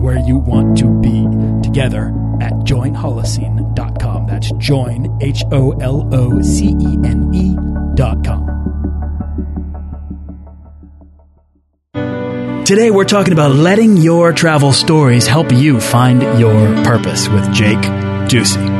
where you want to be together at joinholocene.com. That's join, H O L O C E N E.com. Today, we're talking about letting your travel stories help you find your purpose with Jake Ducey.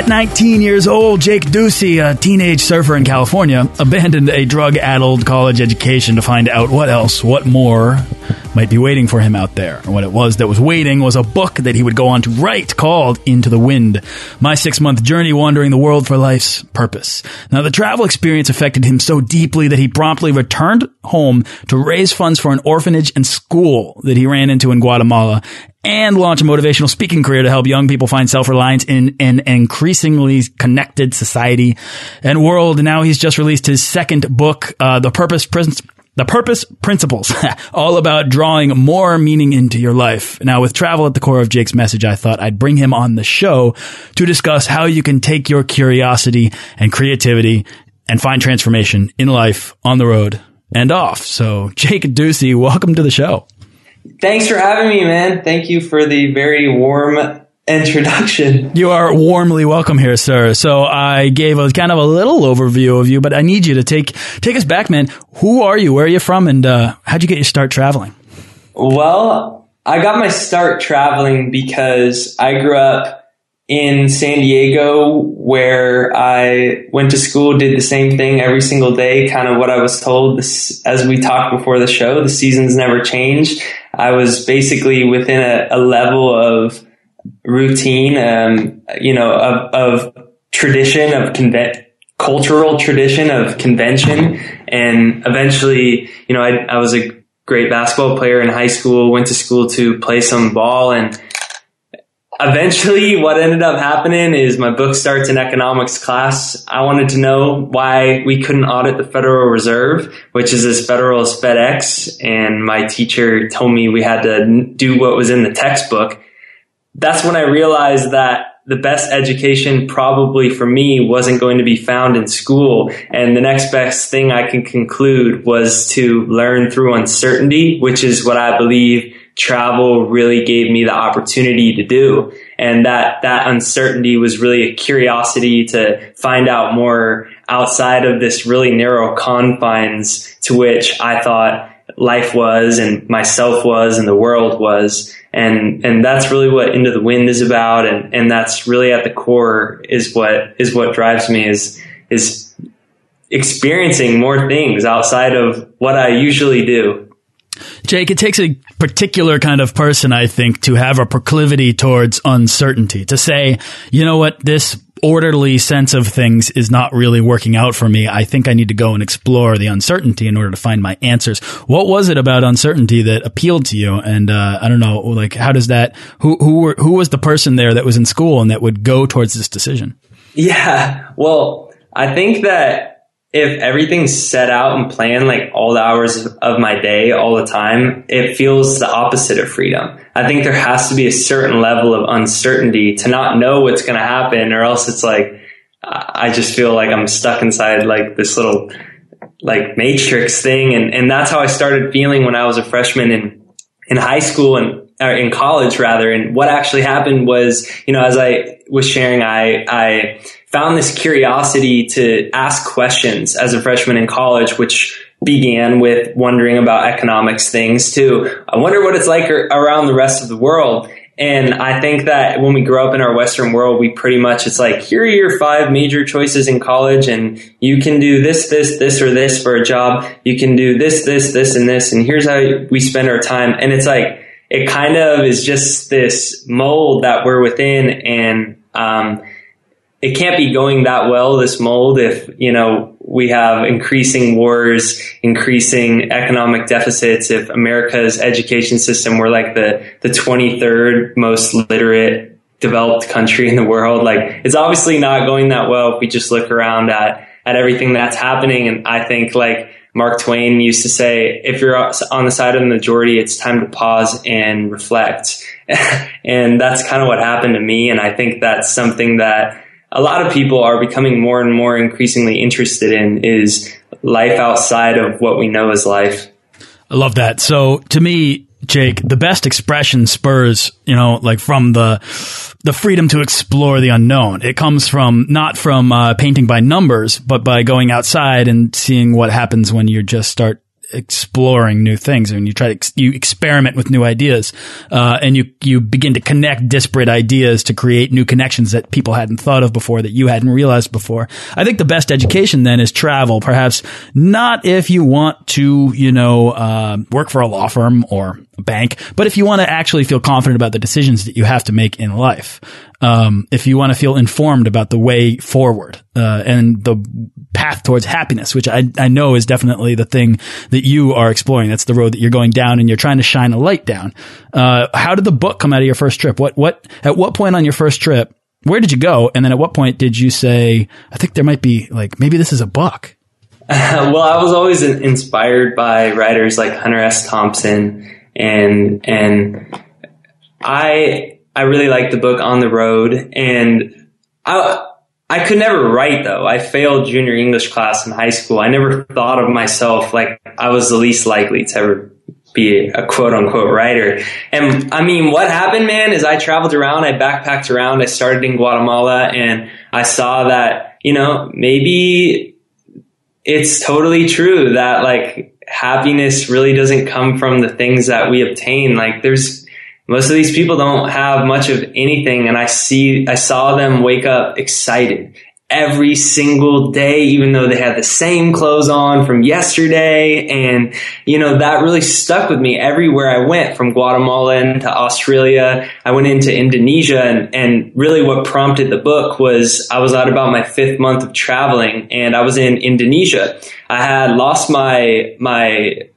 At 19 years old, Jake Ducey, a teenage surfer in California, abandoned a drug addled college education to find out what else, what more might be waiting for him out there. And what it was that was waiting was a book that he would go on to write called Into the Wind My Six Month Journey Wandering the World for Life's Purpose. Now, the travel experience affected him so deeply that he promptly returned home to raise funds for an orphanage and school that he ran into in Guatemala and launch a motivational speaking career to help young people find self-reliance in an increasingly connected society and world. Now he's just released his second book, uh, The Purpose Prince. The Purpose Principles, all about drawing more meaning into your life. Now, with travel at the core of Jake's message, I thought I'd bring him on the show to discuss how you can take your curiosity and creativity and find transformation in life, on the road, and off. So, Jake Ducey, welcome to the show. Thanks for having me, man. Thank you for the very warm introduction. You are warmly welcome here, sir. So I gave a kind of a little overview of you, but I need you to take take us back, man. Who are you? Where are you from? And uh, how'd you get your start traveling? Well, I got my start traveling because I grew up in San Diego where I went to school, did the same thing every single day, kind of what I was told. This, as we talked before the show, the seasons never changed. I was basically within a, a level of routine, um, you know, of, of tradition, of cultural tradition, of convention. And eventually, you know, I, I was a great basketball player in high school, went to school to play some ball and eventually what ended up happening is my book starts in economics class. I wanted to know why we couldn't audit the Federal Reserve, which is as federal as FedEx. And my teacher told me we had to do what was in the textbook. That's when I realized that the best education probably for me wasn't going to be found in school. And the next best thing I can conclude was to learn through uncertainty, which is what I believe travel really gave me the opportunity to do. And that, that uncertainty was really a curiosity to find out more outside of this really narrow confines to which I thought life was and myself was and the world was. And, and that's really what Into the Wind is about. And, and that's really at the core is what, is what drives me is, is experiencing more things outside of what I usually do. Jake, it takes a particular kind of person, I think, to have a proclivity towards uncertainty, to say, you know what, this orderly sense of things is not really working out for me. I think I need to go and explore the uncertainty in order to find my answers. What was it about uncertainty that appealed to you? And uh, I don't know, like, how does that? Who who were, who was the person there that was in school and that would go towards this decision? Yeah, well, I think that if everything's set out and planned like all the hours of my day all the time, it feels the opposite of freedom. I think there has to be a certain level of uncertainty to not know what's going to happen or else it's like, I just feel like I'm stuck inside like this little like matrix thing. And, and that's how I started feeling when I was a freshman in, in high school and or in college rather. And what actually happened was, you know, as I was sharing, I, I found this curiosity to ask questions as a freshman in college, which began with wondering about economics things too. I wonder what it's like around the rest of the world. And I think that when we grow up in our Western world, we pretty much, it's like, here are your five major choices in college and you can do this, this, this, or this for a job. You can do this, this, this, and this. And here's how we spend our time. And it's like, it kind of is just this mold that we're within. And, um, it can't be going that well, this mold, if, you know, we have increasing wars, increasing economic deficits. If America's education system were like the, the 23rd most literate developed country in the world, like it's obviously not going that well if we just look around at, at everything that's happening. And I think like Mark Twain used to say, if you're on the side of the majority, it's time to pause and reflect. and that's kind of what happened to me. And I think that's something that a lot of people are becoming more and more increasingly interested in is life outside of what we know as life. I love that. So to me, Jake, the best expression spurs, you know, like from the the freedom to explore the unknown. It comes from not from uh, painting by numbers, but by going outside and seeing what happens when you just start exploring new things. And you try to ex you experiment with new ideas uh, and you you begin to connect disparate ideas to create new connections that people hadn't thought of before that you hadn't realized before. I think the best education then is travel perhaps not if you want to you know uh, work for a law firm or a bank but if you want to actually feel confident about the decisions that you have to make in life um, if you want to feel informed about the way forward uh, and the path towards happiness, which I, I know is definitely the thing that you are exploring. That's the road that you're going down and you're trying to shine a light down. Uh, how did the book come out of your first trip? What, what, at what point on your first trip, where did you go? And then at what point did you say, I think there might be like, maybe this is a book? well, I was always inspired by writers like Hunter S. Thompson and, and I, I really liked the book On the Road and I, I could never write though. I failed junior English class in high school. I never thought of myself like I was the least likely to ever be a quote unquote writer. And I mean, what happened, man, is I traveled around, I backpacked around, I started in Guatemala and I saw that, you know, maybe it's totally true that like happiness really doesn't come from the things that we obtain. Like there's most of these people don't have much of anything and I see, I saw them wake up excited every single day, even though they had the same clothes on from yesterday. And, you know, that really stuck with me everywhere I went from Guatemala into Australia. I went into Indonesia and, and really what prompted the book was I was at about my fifth month of traveling and I was in Indonesia. I had lost my, my,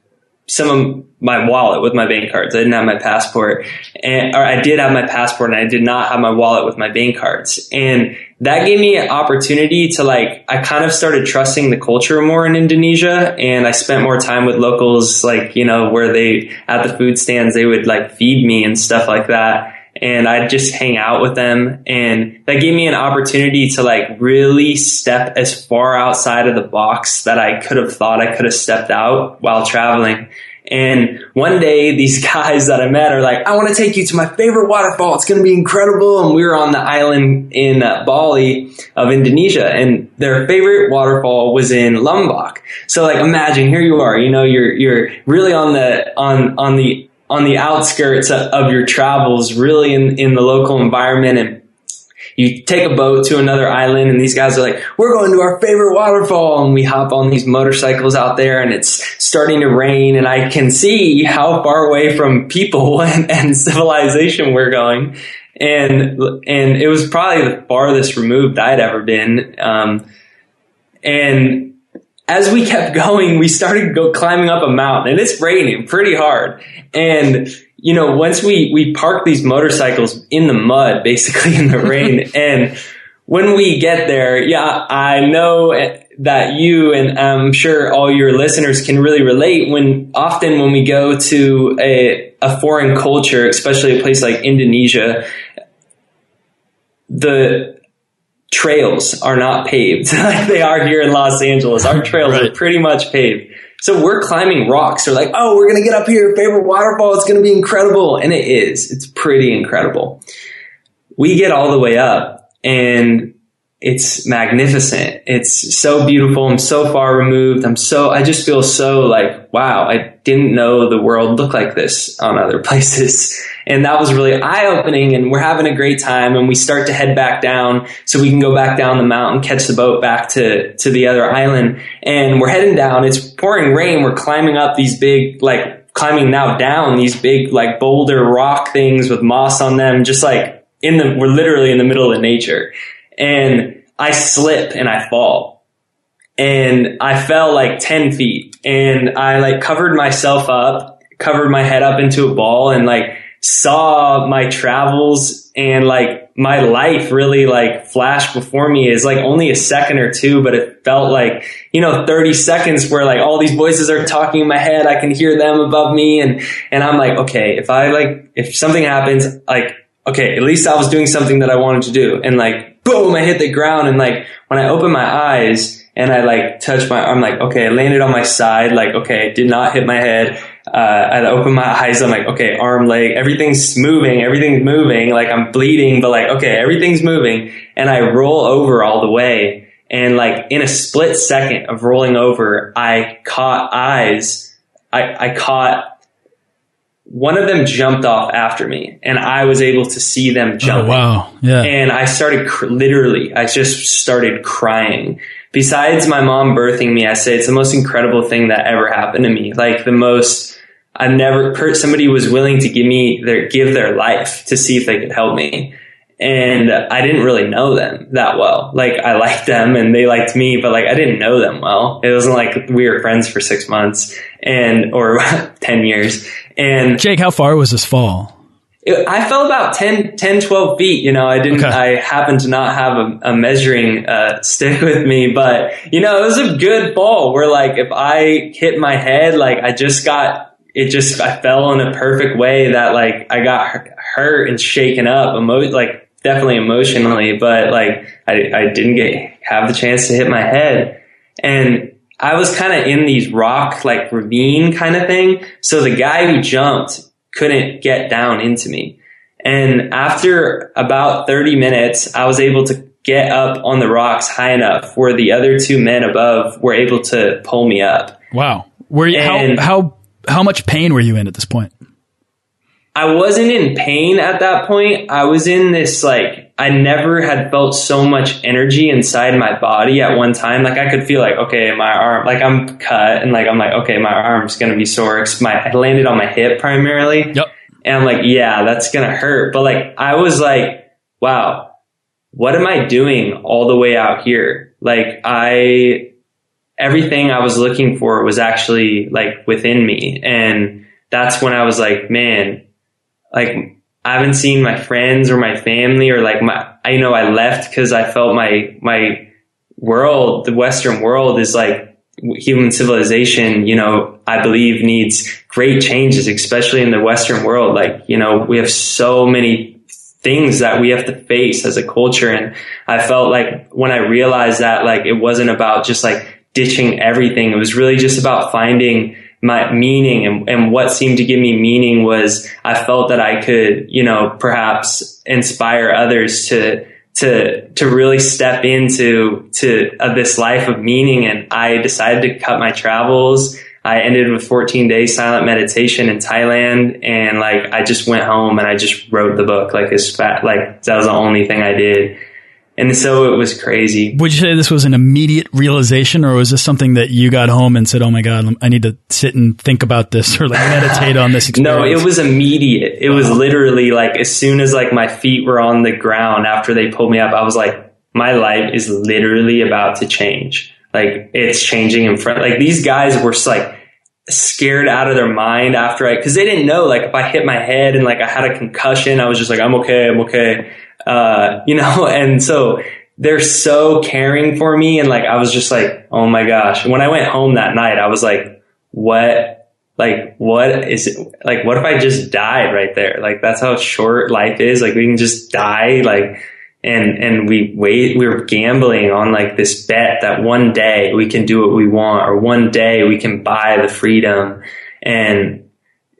some of my wallet with my bank cards. I didn't have my passport and, or I did have my passport and I did not have my wallet with my bank cards. And that gave me an opportunity to like, I kind of started trusting the culture more in Indonesia and I spent more time with locals, like, you know, where they, at the food stands, they would like feed me and stuff like that. And I'd just hang out with them. And that gave me an opportunity to like really step as far outside of the box that I could have thought I could have stepped out while traveling. And one day these guys that I met are like, I want to take you to my favorite waterfall. It's going to be incredible. And we were on the island in uh, Bali of Indonesia and their favorite waterfall was in Lombok. So like imagine here you are, you know, you're, you're really on the, on, on the, on the outskirts of, your travels, really in, in the local environment and you take a boat to another island and these guys are like, we're going to our favorite waterfall. And we hop on these motorcycles out there and it's starting to rain and I can see how far away from people and, and civilization we're going. And, and it was probably the farthest removed I'd ever been. Um, and as we kept going, we started go climbing up a mountain and it's raining pretty hard. And you know, once we, we park these motorcycles in the mud, basically in the rain, and when we get there, yeah, I know that you and I'm sure all your listeners can really relate when often when we go to a, a foreign culture, especially a place like Indonesia, the trails are not paved like they are here in Los Angeles. Our trails right. are pretty much paved. So we're climbing rocks. We're like, oh, we're going to get up here, favorite waterfall. It's going to be incredible. And it is. It's pretty incredible. We get all the way up and it's magnificent. It's so beautiful. I'm so far removed. I'm so, I just feel so like, wow, I didn't know the world looked like this on other places. And that was really eye opening and we're having a great time and we start to head back down so we can go back down the mountain, catch the boat back to, to the other island. And we're heading down. It's pouring rain. We're climbing up these big, like climbing now down these big, like boulder rock things with moss on them, just like in the, we're literally in the middle of nature and I slip and I fall and I fell like 10 feet and I like covered myself up, covered my head up into a ball and like saw my travels and like my life really like flash before me is like only a second or two, but it felt like, you know, 30 seconds where like all these voices are talking in my head. I can hear them above me. And, and I'm like, okay, if I like, if something happens, like, okay, at least I was doing something that I wanted to do. And like, boom, I hit the ground. And like, when I open my eyes and I like touch my, I'm like, okay, I landed on my side. Like, okay, did not hit my head. Uh, I open my eyes. I'm like, okay, arm, leg, everything's moving. Everything's moving. Like I'm bleeding, but like, okay, everything's moving. And I roll over all the way. And like in a split second of rolling over, I caught eyes. I, I caught one of them jumped off after me and I was able to see them jump. Oh, wow. Yeah. And I started cr- literally, I just started crying. Besides my mom birthing me, I say it's the most incredible thing that ever happened to me. Like the most, I never, somebody was willing to give me their, give their life to see if they could help me and I didn't really know them that well. Like I liked them and they liked me, but like I didn't know them well. It wasn't like we were friends for six months and or ten years. And Jake, how far was this fall? It, I fell about 10, 10, 12 feet. You know, I didn't. Okay. I happened to not have a, a measuring uh, stick with me, but you know, it was a good fall. Where like if I hit my head, like I just got it just I fell in a perfect way that like I got hurt and shaken up, emo- like definitely emotionally, but like I, I didn't get have the chance to hit my head. And I was kind of in these rock like ravine kind of thing. So the guy who jumped couldn't get down into me. And after about 30 minutes, I was able to get up on the rocks high enough where the other two men above were able to pull me up. Wow. Were you, how, how, how much pain were you in at this point? I wasn't in pain at that point. I was in this like I never had felt so much energy inside my body at one time. Like I could feel like okay, my arm, like I'm cut, and like I'm like okay, my arm's gonna be sore. My I landed on my hip primarily. Yep. And I'm like, yeah, that's gonna hurt. But like I was like, wow, what am I doing all the way out here? Like I, everything I was looking for was actually like within me, and that's when I was like, man like I haven't seen my friends or my family or like my, I know I left because I felt my, my world, the Western world is like human civilization, you know, I believe needs great changes, especially in the Western world. Like, you know, we have so many things that we have to face as a culture. And I felt like when I realized that, like, it wasn't about just like ditching everything. It was really just about finding my meaning and, and what seemed to give me meaning was I felt that I could, you know, perhaps inspire others to, to, to really step into, to uh, this life of meaning. And I decided to cut my travels. I ended with 14 days silent meditation in Thailand. And like, I just went home and I just wrote the book like as fat, like that was the only thing I did. And so it was crazy. Would you say this was an immediate realization or was this something that you got home and said, Oh my God, I need to sit and think about this or like meditate on this experience? No, it was immediate. It was literally like as soon as like my feet were on the ground after they pulled me up, I was like, my life is literally about to change. Like it's changing in front. Like these guys were like scared out of their mind after I, cause they didn't know like if I hit my head and like I had a concussion, I was just like, I'm okay. I'm okay uh, you know, and so they're so caring for me. And like, I was just like, oh my gosh. When I went home that night, I was like, what, like, what is it? Like, what if I just died right there? Like, that's how short life is. Like, we can just die. Like, and, and we wait, We're gambling on like this bet that one day we can do what we want or one day we can buy the freedom. And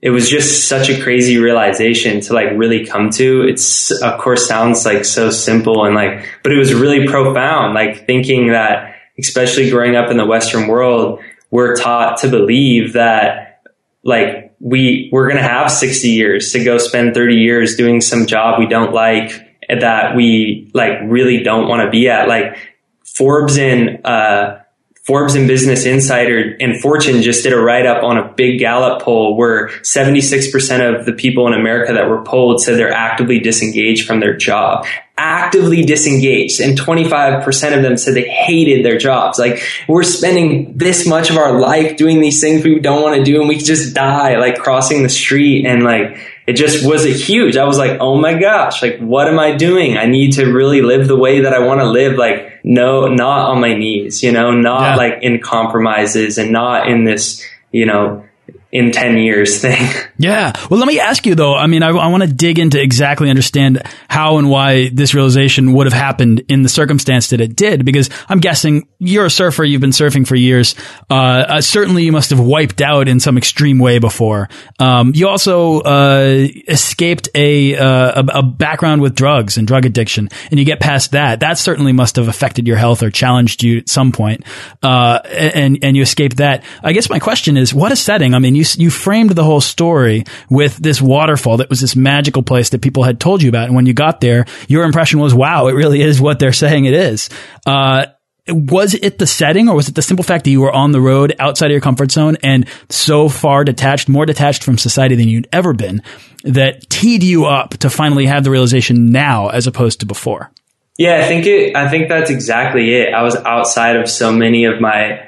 it was just such a crazy realization to like really come to. It's of course sounds like so simple and like, but it was really profound. Like thinking that, especially growing up in the Western world, we're taught to believe that like we, we're going to have 60 years to go spend 30 years doing some job we don't like that we like really don't want to be at. Like Forbes and, uh, Forbes and Business Insider and Fortune just did a write up on a big Gallup poll where 76% of the people in America that were polled said they're actively disengaged from their job. Actively disengaged. And 25% of them said they hated their jobs. Like, we're spending this much of our life doing these things we don't want to do and we just die, like crossing the street and like, it just was a huge. I was like, oh my gosh, like what am I doing? I need to really live the way that I want to live. Like, no, not on my knees, you know, not yeah. like in compromises and not in this, you know, in 10 years thing. Yeah. Well, let me ask you though. I mean, I, I want to dig into exactly understand how and why this realization would have happened in the circumstance that it did, because I'm guessing you're a surfer. You've been surfing for years. Uh, uh, certainly you must have wiped out in some extreme way before. Um, you also, uh, escaped a, uh, a, a, background with drugs and drug addiction and you get past that. That certainly must have affected your health or challenged you at some point. Uh, and, and you escaped that. I guess my question is, what a setting. I mean, you you you framed the whole story with this waterfall that was this magical place that people had told you about, and when you got there, your impression was, "Wow, it really is what they're saying it is." Uh, was it the setting or was it the simple fact that you were on the road outside of your comfort zone and so far detached, more detached from society than you'd ever been that teed you up to finally have the realization now as opposed to before? Yeah, I think it, I think that's exactly it. I was outside of so many of my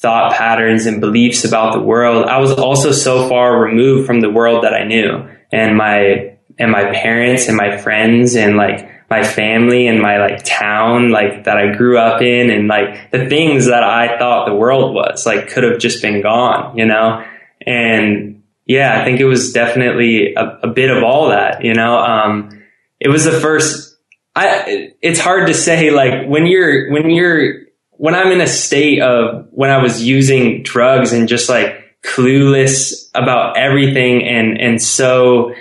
thought patterns and beliefs about the world. I was also so far removed from the world that I knew and my, and my parents and my friends and like my family and my like town, like that I grew up in and like the things that I thought the world was like could have just been gone, you know? And yeah, I think it was definitely a, a bit of all that, you know? Um, it was the first, I, it's hard to say like when you're, when you're when I'm in a state of when I was using drugs and just like clueless about everything and, and so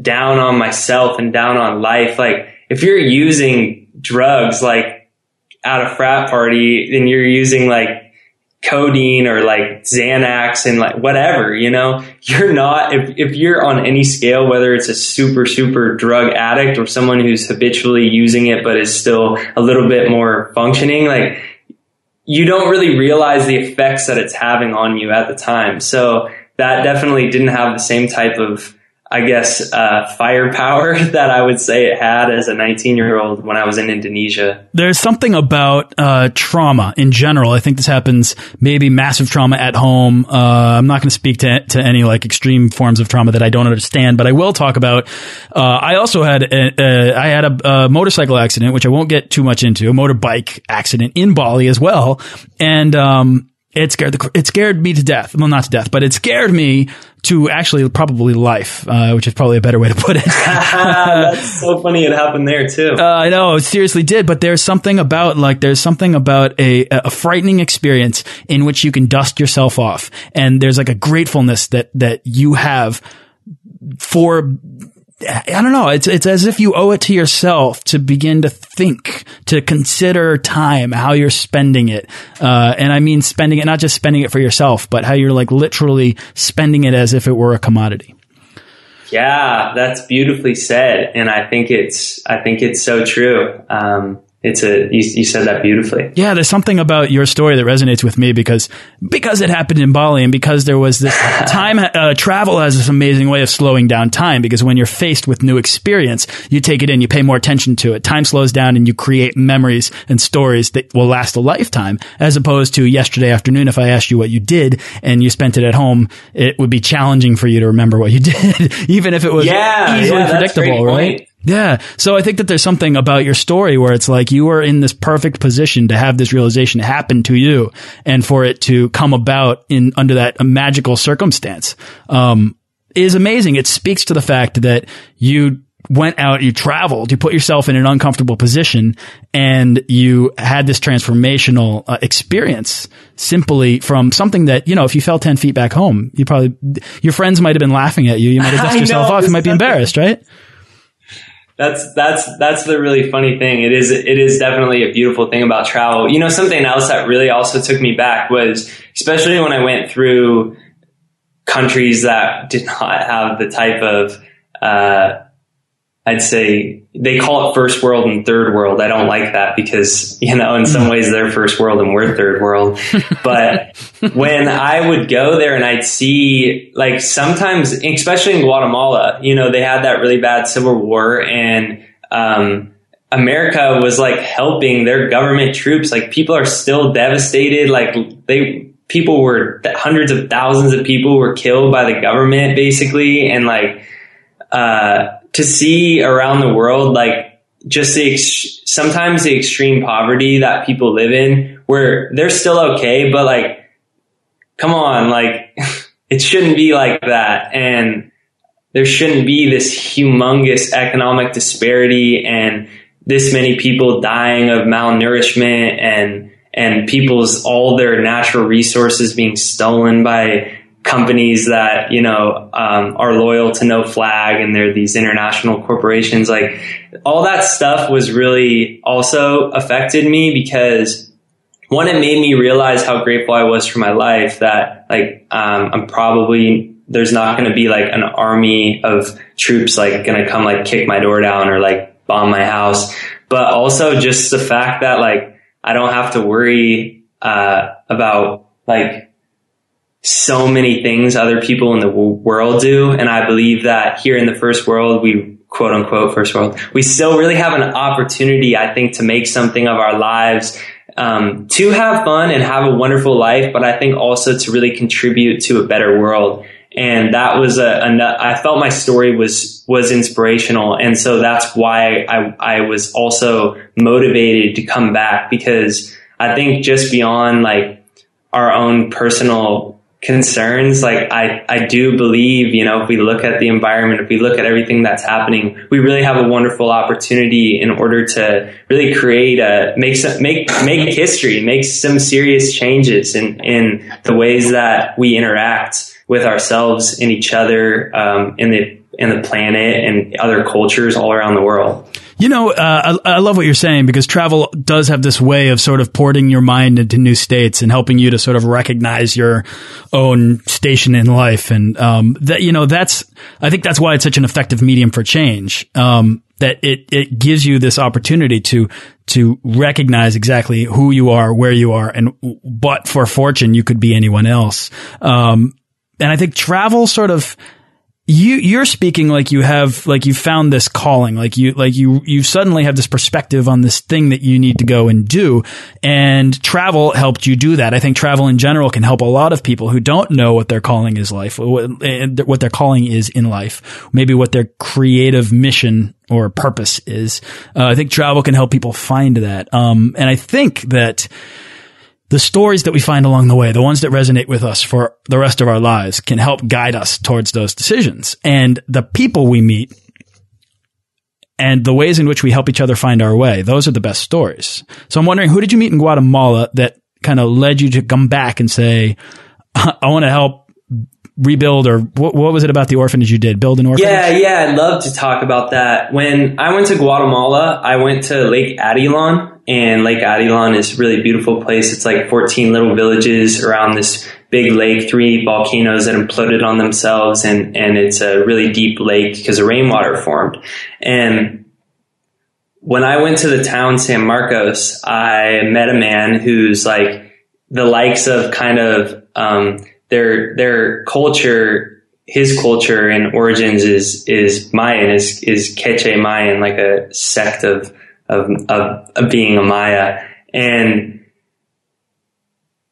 down on myself and down on life, like if you're using drugs like at a frat party and you're using like codeine or like Xanax and like whatever, you know, you're not, if, if you're on any scale, whether it's a super, super drug addict or someone who's habitually using it, but is still a little bit more functioning, like you don't really realize the effects that it's having on you at the time. So that definitely didn't have the same type of I guess, uh, firepower that I would say it had as a 19 year old when I was in Indonesia. There's something about uh, trauma in general. I think this happens, maybe massive trauma at home. Uh, I'm not going to speak to to any like extreme forms of trauma that I don't understand, but I will talk about. Uh, I also had a, a, I had a, a motorcycle accident, which I won't get too much into, a motorbike accident in Bali as well, and um, it scared the, it scared me to death. Well, not to death, but it scared me to actually probably life, uh, which is probably a better way to put it. That's so funny. It happened there too. Uh, I know, it seriously did. But there's something about like there's something about a a frightening experience in which you can dust yourself off, and there's like a gratefulness that that you have for I don't know. It's it's as if you owe it to yourself to begin to think, to consider time, how you're spending it, uh, and I mean spending it not just spending it for yourself, but how you're like literally spending it as if it were a commodity. Yeah, that's beautifully said, and I think it's I think it's so true. Um, it's a you, you, said that beautifully. Yeah there's something about your story that resonates with me because because it happened in bali and because there was this time uh, travel has this amazing way of slowing down time because when you're faced with new experience you take it in you pay more attention to it. Time slows down and you create memories and stories that will last a lifetime as opposed to yesterday afternoon if i asked you what you did and you spent it at home it would be challenging for you to remember what you did even if it was yeah, easily yeah, predictable right Yeah. So I think that there's something about your story where it's like you are in this perfect position to have this realization happen to you and for it to come about in under that magical circumstance. Um, is amazing. It speaks to the fact that you went out, you traveled, you put yourself in an uncomfortable position and you had this transformational uh, experience simply from something that, you know, if you fell 10 feet back home, you probably, your friends might have been laughing at you. You might have dusted yourself off. You might be embarrassed, right? That's, that's, that's the really funny thing. It is, it is definitely a beautiful thing about travel. You know, something else that really also took me back was, especially when I went through countries that did not have the type of, uh, I'd say they call it first world and third world. I don't like that because, you know, in some ways they're first world and we're third world. But when I would go there and I'd see like sometimes, especially in Guatemala, you know, they had that really bad civil war and, um, America was like helping their government troops. Like people are still devastated. Like they, people were hundreds of thousands of people were killed by the government basically. And like, uh, to see around the world, like just the ex- sometimes the extreme poverty that people live in, where they're still okay, but like, come on, like it shouldn't be like that, and there shouldn't be this humongous economic disparity and this many people dying of malnourishment and and people's all their natural resources being stolen by companies that you know um, are loyal to no flag and they're these international corporations. Like all that stuff was really also affected me because one it made me realize how grateful i was for my life that like um, i'm probably there's not going to be like an army of troops like going to come like kick my door down or like bomb my house. But also just the fact that like i don't have to worry uh, about like so many things other people in the world do. And I believe that here in the first world, we quote unquote first world, we still really have an opportunity, I think, to make something of our lives, um, to have fun and have a wonderful life, but I think also to really contribute to a better world. And that was a, a I felt my story was, was inspirational. And so that's why I, I was also motivated to come back because I think just beyond like our own personal concerns, like I, I do believe, you know, if we look at the environment, if we look at everything that's happening, we really have a wonderful opportunity in order to really create a, make some, make, make history, make some serious changes in, in the ways that we interact with ourselves and each other, um, in the, in the planet and other cultures all around the world. You know, uh, I, I, love what you're saying because travel does have this way of sort of porting your mind into new states and helping you to sort of recognize your own station in life. And um, that you know, that's I think that's why it's such an effective medium for change. Um, that it it gives you this opportunity to to recognize exactly who you are, where you are, and but for fortune, you could be anyone else. Um, and I think travel sort of you you're speaking like you have like you found this calling like you like you you suddenly have this perspective on this thing that you need to go and do. And travel helped you do that. I think travel in general can help a lot of people who don't know what their calling is life what their calling is in life. Maybe what their creative mission or purpose is. Uh, i think travel can help people find that. Um, and i think that the stories that we find along the way, the ones that resonate with us for the rest of our lives can help guide us towards those decisions. And the people we meet and the ways in which we help each other find our way, those are the best stories. So I'm wondering, who did you meet in Guatemala that kind of led you to come back and say, I want to help rebuild or what, what, was it about the orphanage you did? Build an orphanage? Yeah yeah i'd love to talk about that. When i went to guatemala i went to lake atitlan and lake atitlan is a really beautiful place. It's like 14 little villages around this big lake three volcanoes that imploded on themselves and and it's a really deep lake because the rainwater formed. And when i went to the town san marcos i met a man who's like the likes of kind of um, their their culture, his culture and origins is is Mayan, is is Quechua Mayan, like a sect of of of, of being a Maya, and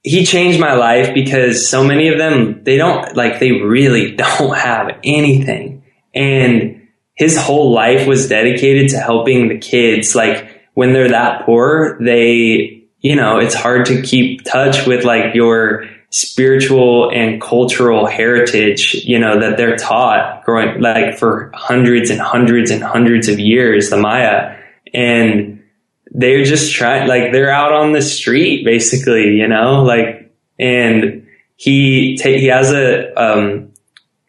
he changed my life because so many of them they don't like they really don't have anything and his whole life was dedicated to helping the kids. Like when they're that poor, they, you know, it's hard to keep touch with like your spiritual and cultural heritage, you know, that they're taught growing like for hundreds and hundreds and hundreds of years, the Maya. And they're just trying, like they're out on the street basically, you know, like, and he, ta- he has a, um,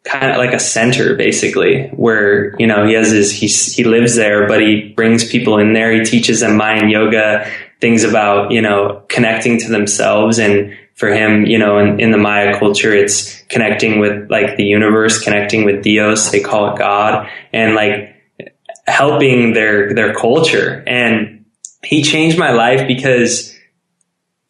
kind of like a center basically where you know he has his he he lives there but he brings people in there he teaches them Mayan yoga things about you know connecting to themselves and for him you know in, in the Maya culture it's connecting with like the universe connecting with Dios they call it God and like helping their their culture. And he changed my life because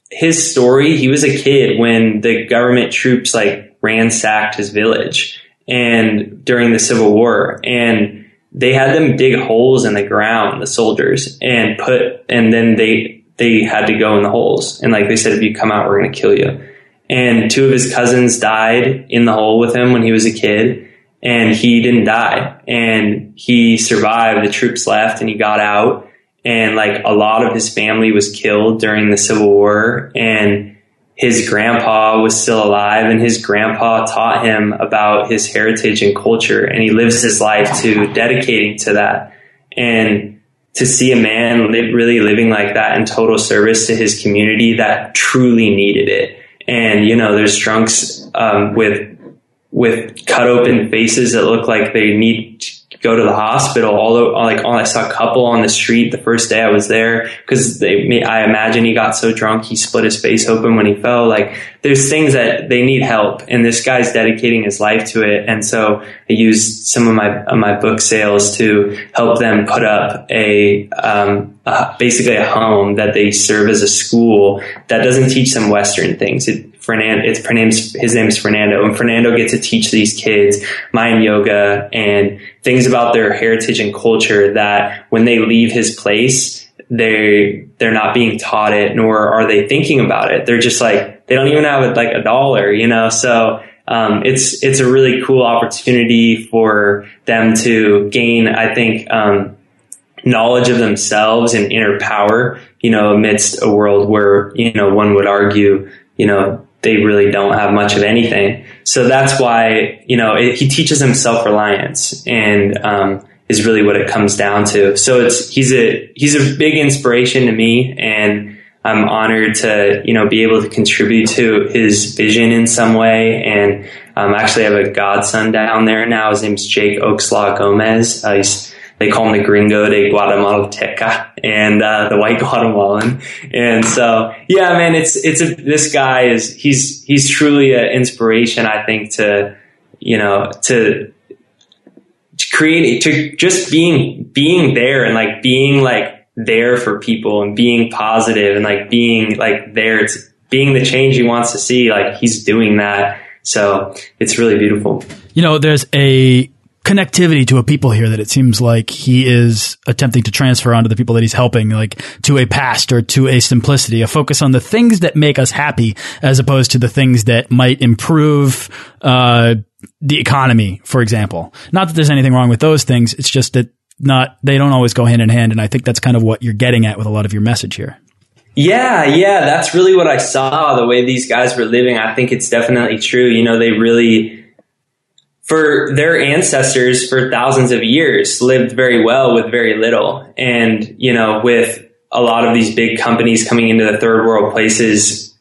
his story he was a kid when the government troops like ransacked his village and during the Civil War and they had them dig holes in the ground, the soldiers, and put and then they they had to go in the holes. And like they said, if you come out, we're gonna kill you. And two of his cousins died in the hole with him when he was a kid, and he didn't die. And he survived. The troops left and he got out. And like a lot of his family was killed during the Civil War. And his grandpa was still alive and his grandpa taught him about his heritage and culture and he lives his life to dedicating to that and to see a man live, really living like that in total service to his community that truly needed it. And you know there's drunks um, with with cut open faces that look like they need go to the hospital. Although, like, I saw a couple on the street the first day I was there because they, I imagine he got so drunk he split his face open when he fell. Like, there's things that they need help, and this guy's dedicating his life to it. And so I used some of my of my book sales to help them put up a, um, a basically a home that they serve as a school that doesn't teach them Western things. It Fernando, it's his name is Fernando and Fernando gets to teach these kids Mayan yoga and things about their heritage and culture that when they leave his place, they, they're not being taught it, nor are they thinking about it. They're just like, they don't even have like a dollar, you know? So, um, it's, it's a really cool opportunity for them to gain, I think, um, knowledge of themselves and inner power, you know, amidst a world where, you know, one would argue, you know, they really don't have much of anything. So that's why, you know, it, he teaches them self-reliance and, um, is really what it comes down to. So it's, he's a, he's a big inspiration to me and I'm honored to, you know, be able to contribute to his vision in some way. And, um, actually I have a godson down there now. His name's Jake Oakslaw Gomez. Uh, he's they call him the Gringo de Guatemalateca and uh, the White Guatemalan. And so, yeah, man, it's it's a, this guy is he's he's truly an inspiration. I think to you know to to create to just being being there and like being like there for people and being positive and like being like there It's being the change he wants to see. Like he's doing that. So it's really beautiful. You know, there's a connectivity to a people here that it seems like he is attempting to transfer onto the people that he's helping, like to a past or to a simplicity, a focus on the things that make us happy as opposed to the things that might improve, uh, the economy, for example. Not that there's anything wrong with those things. It's just that not, they don't always go hand in hand. And I think that's kind of what you're getting at with a lot of your message here. Yeah, yeah, that's really what I saw. The way these guys were living, I think it's definitely true. You know, they really, for their ancestors for thousands of years lived very well with very little. And, you know, with a lot of these big companies coming into the third world places,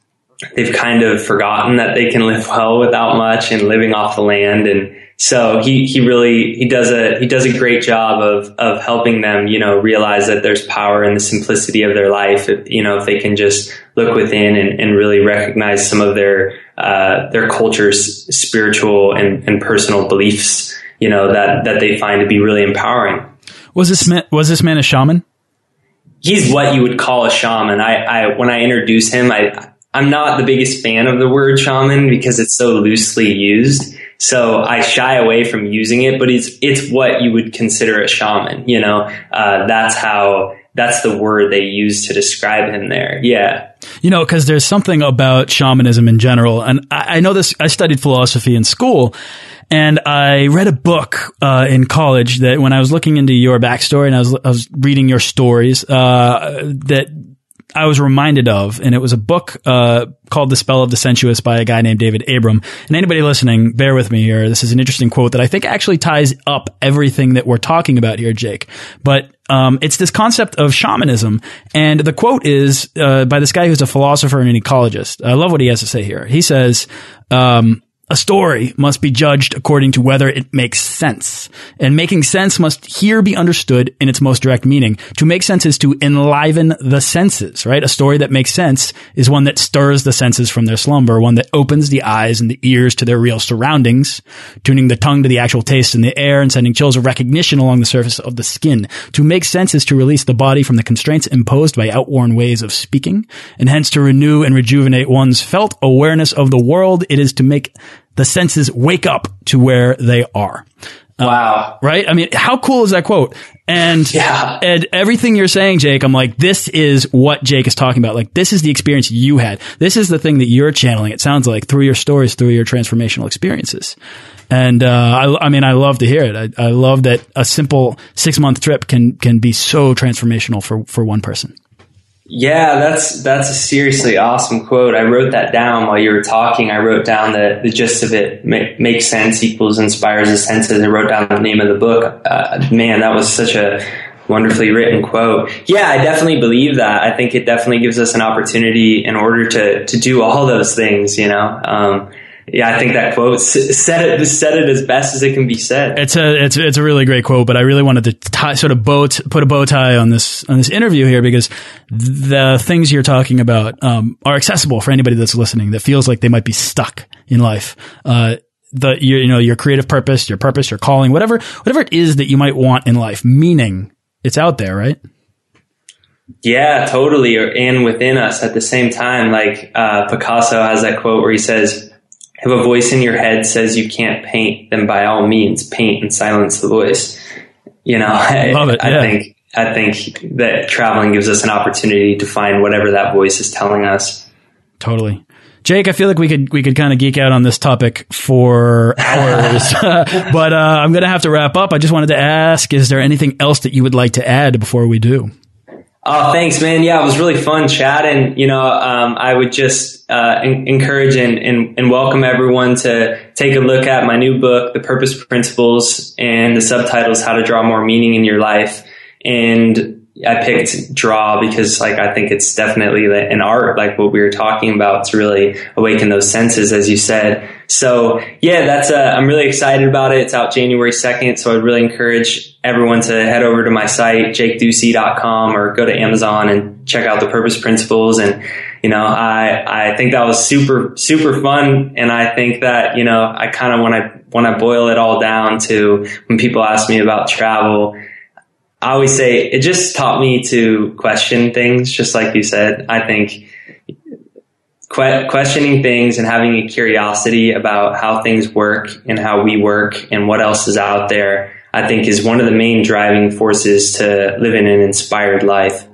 they've kind of forgotten that they can live well without much and living off the land. And so he, he really, he does a, he does a great job of, of helping them, you know, realize that there's power in the simplicity of their life. If, you know, if they can just look within and, and really recognize some of their, uh, their culture's spiritual and, and personal beliefs, you know, that, that they find to be really empowering. Was this man, was this man a shaman? He's what you would call a shaman. I, I, when I introduce him, I, I'm not the biggest fan of the word shaman because it's so loosely used. So I shy away from using it, but it's, it's what you would consider a shaman. You know, uh, that's how that's the word they use to describe him there. Yeah. You know, because there's something about shamanism in general, and I, I, know this. I studied philosophy in school, and I read a book uh, in college that when I was looking into your backstory and I was I was reading your stories uh, that I was reminded of, and it was a book uh, called "The Spell of the Sensuous" by a guy named David Abram. And anybody listening, bear with me here. This is an interesting quote that I think actually ties up everything that we're talking about here, Jake. But um, it's this concept of shamanism, and the quote is uh, by this guy who's a philosopher and an ecologist. I love what he has to say here. He says. Um, a story must be judged according to whether it makes sense. And making sense must here be understood in its most direct meaning. To make sense is to enliven the senses, right? A story that makes sense is one that stirs the senses from their slumber, one that opens the eyes and the ears to their real surroundings, tuning the tongue to the actual taste in the air and sending chills of recognition along the surface of the skin. To make sense is to release the body from the constraints imposed by outworn ways of speaking, and hence to renew and rejuvenate one's felt awareness of the world. It is to make the senses wake up to where they are. Uh, wow. right? I mean, how cool is that quote? And, yeah. and everything you're saying, Jake, I'm like, this is what Jake is talking about. Like, this is the experience you had. This is the thing that you're channeling. It sounds like through your stories, through your transformational experiences. And, uh, I, I mean, I love to hear it. I, I love that a simple six month trip can, can be so transformational for, for one person. Yeah, that's that's a seriously awesome quote. I wrote that down while you were talking. I wrote down the, the gist of it. Make, makes sense equals inspires the senses. I wrote down the name of the book. Uh, man, that was such a wonderfully written quote. Yeah, I definitely believe that. I think it definitely gives us an opportunity in order to to do all those things. You know. Um, yeah, I think that quote said it said it as best as it can be said. It's a it's it's a really great quote, but I really wanted to tie, sort of bow put a bow tie on this on this interview here because the things you're talking about um, are accessible for anybody that's listening that feels like they might be stuck in life. Uh, the your, you know your creative purpose, your purpose, your calling, whatever whatever it is that you might want in life, meaning it's out there, right? Yeah, totally. And within us at the same time, like uh, Picasso has that quote where he says if a voice in your head says you can't paint, then by all means paint and silence the voice. You know, I, Love it. I think I think that traveling gives us an opportunity to find whatever that voice is telling us. Totally. Jake, I feel like we could we could kind of geek out on this topic for hours, but uh, I'm going to have to wrap up. I just wanted to ask: Is there anything else that you would like to add before we do? Oh, thanks, man. Yeah, it was really fun chatting. You know, um, I would just uh, encourage and, and, and, welcome everyone to take a look at my new book, The Purpose Principles, and the subtitles, How to Draw More Meaning in Your Life. And I picked draw because like I think it's definitely an art, like what we were talking about, to really awaken those senses, as you said. So yeah, that's uh, I'm really excited about it. It's out January 2nd, so I'd really encourage everyone to head over to my site jakeducey.com or go to Amazon and check out the Purpose Principles. And you know, I I think that was super super fun, and I think that you know I kind of want to when I boil it all down to when people ask me about travel I always say it just taught me to question things, just like you said. I think que- questioning things and having a curiosity about how things work and how we work and what else is out there, I think is one of the main driving forces to living an inspired life.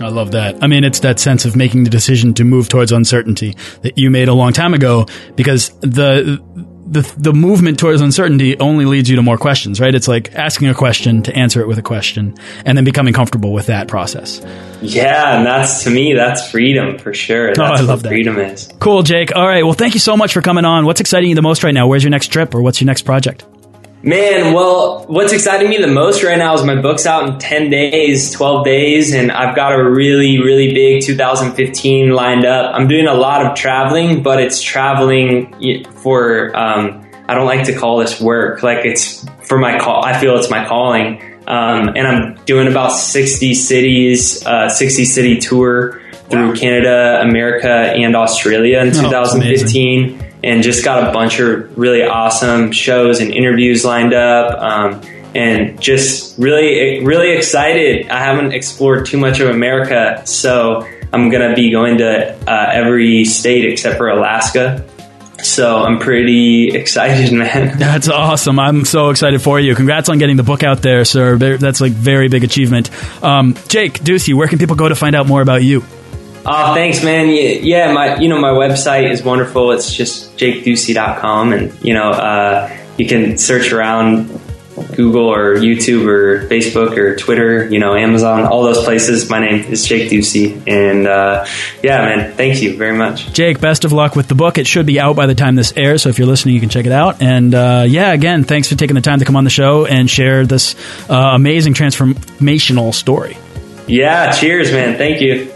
I love that. I mean, it's that sense of making the decision to move towards uncertainty that you made a long time ago because the the the movement towards uncertainty only leads you to more questions, right? It's like asking a question to answer it with a question, and then becoming comfortable with that process. Yeah, and that's to me, that's freedom for sure. That's oh, I love that. Freedom is cool, Jake. All right, well, thank you so much for coming on. What's exciting you the most right now? Where's your next trip, or what's your next project? Man, well, what's exciting me the most right now is my book's out in 10 days, 12 days, and I've got a really, really big 2015 lined up. I'm doing a lot of traveling, but it's traveling for, um, I don't like to call this work. Like it's for my call. I feel it's my calling. Um, and I'm doing about 60 cities, uh, 60 city tour through wow. Canada, America, and Australia in oh, 2015 and just got a bunch of really awesome shows and interviews lined up. Um, and just really, really excited. I haven't explored too much of America, so I'm gonna be going to uh, every state except for Alaska. So I'm pretty excited, man. That's awesome. I'm so excited for you. Congrats on getting the book out there, sir. That's like very big achievement. Um, Jake Ducey, where can people go to find out more about you? Oh, thanks, man. Yeah, my you know my website is wonderful. It's just jakeducey.com, and you know uh, you can search around Google or YouTube or Facebook or Twitter, you know, Amazon, all those places. My name is Jake Ducey. And uh, yeah, man, thank you very much. Jake, best of luck with the book. It should be out by the time this airs. So if you're listening, you can check it out. And uh, yeah, again, thanks for taking the time to come on the show and share this uh, amazing transformational story. Yeah, cheers, man. Thank you.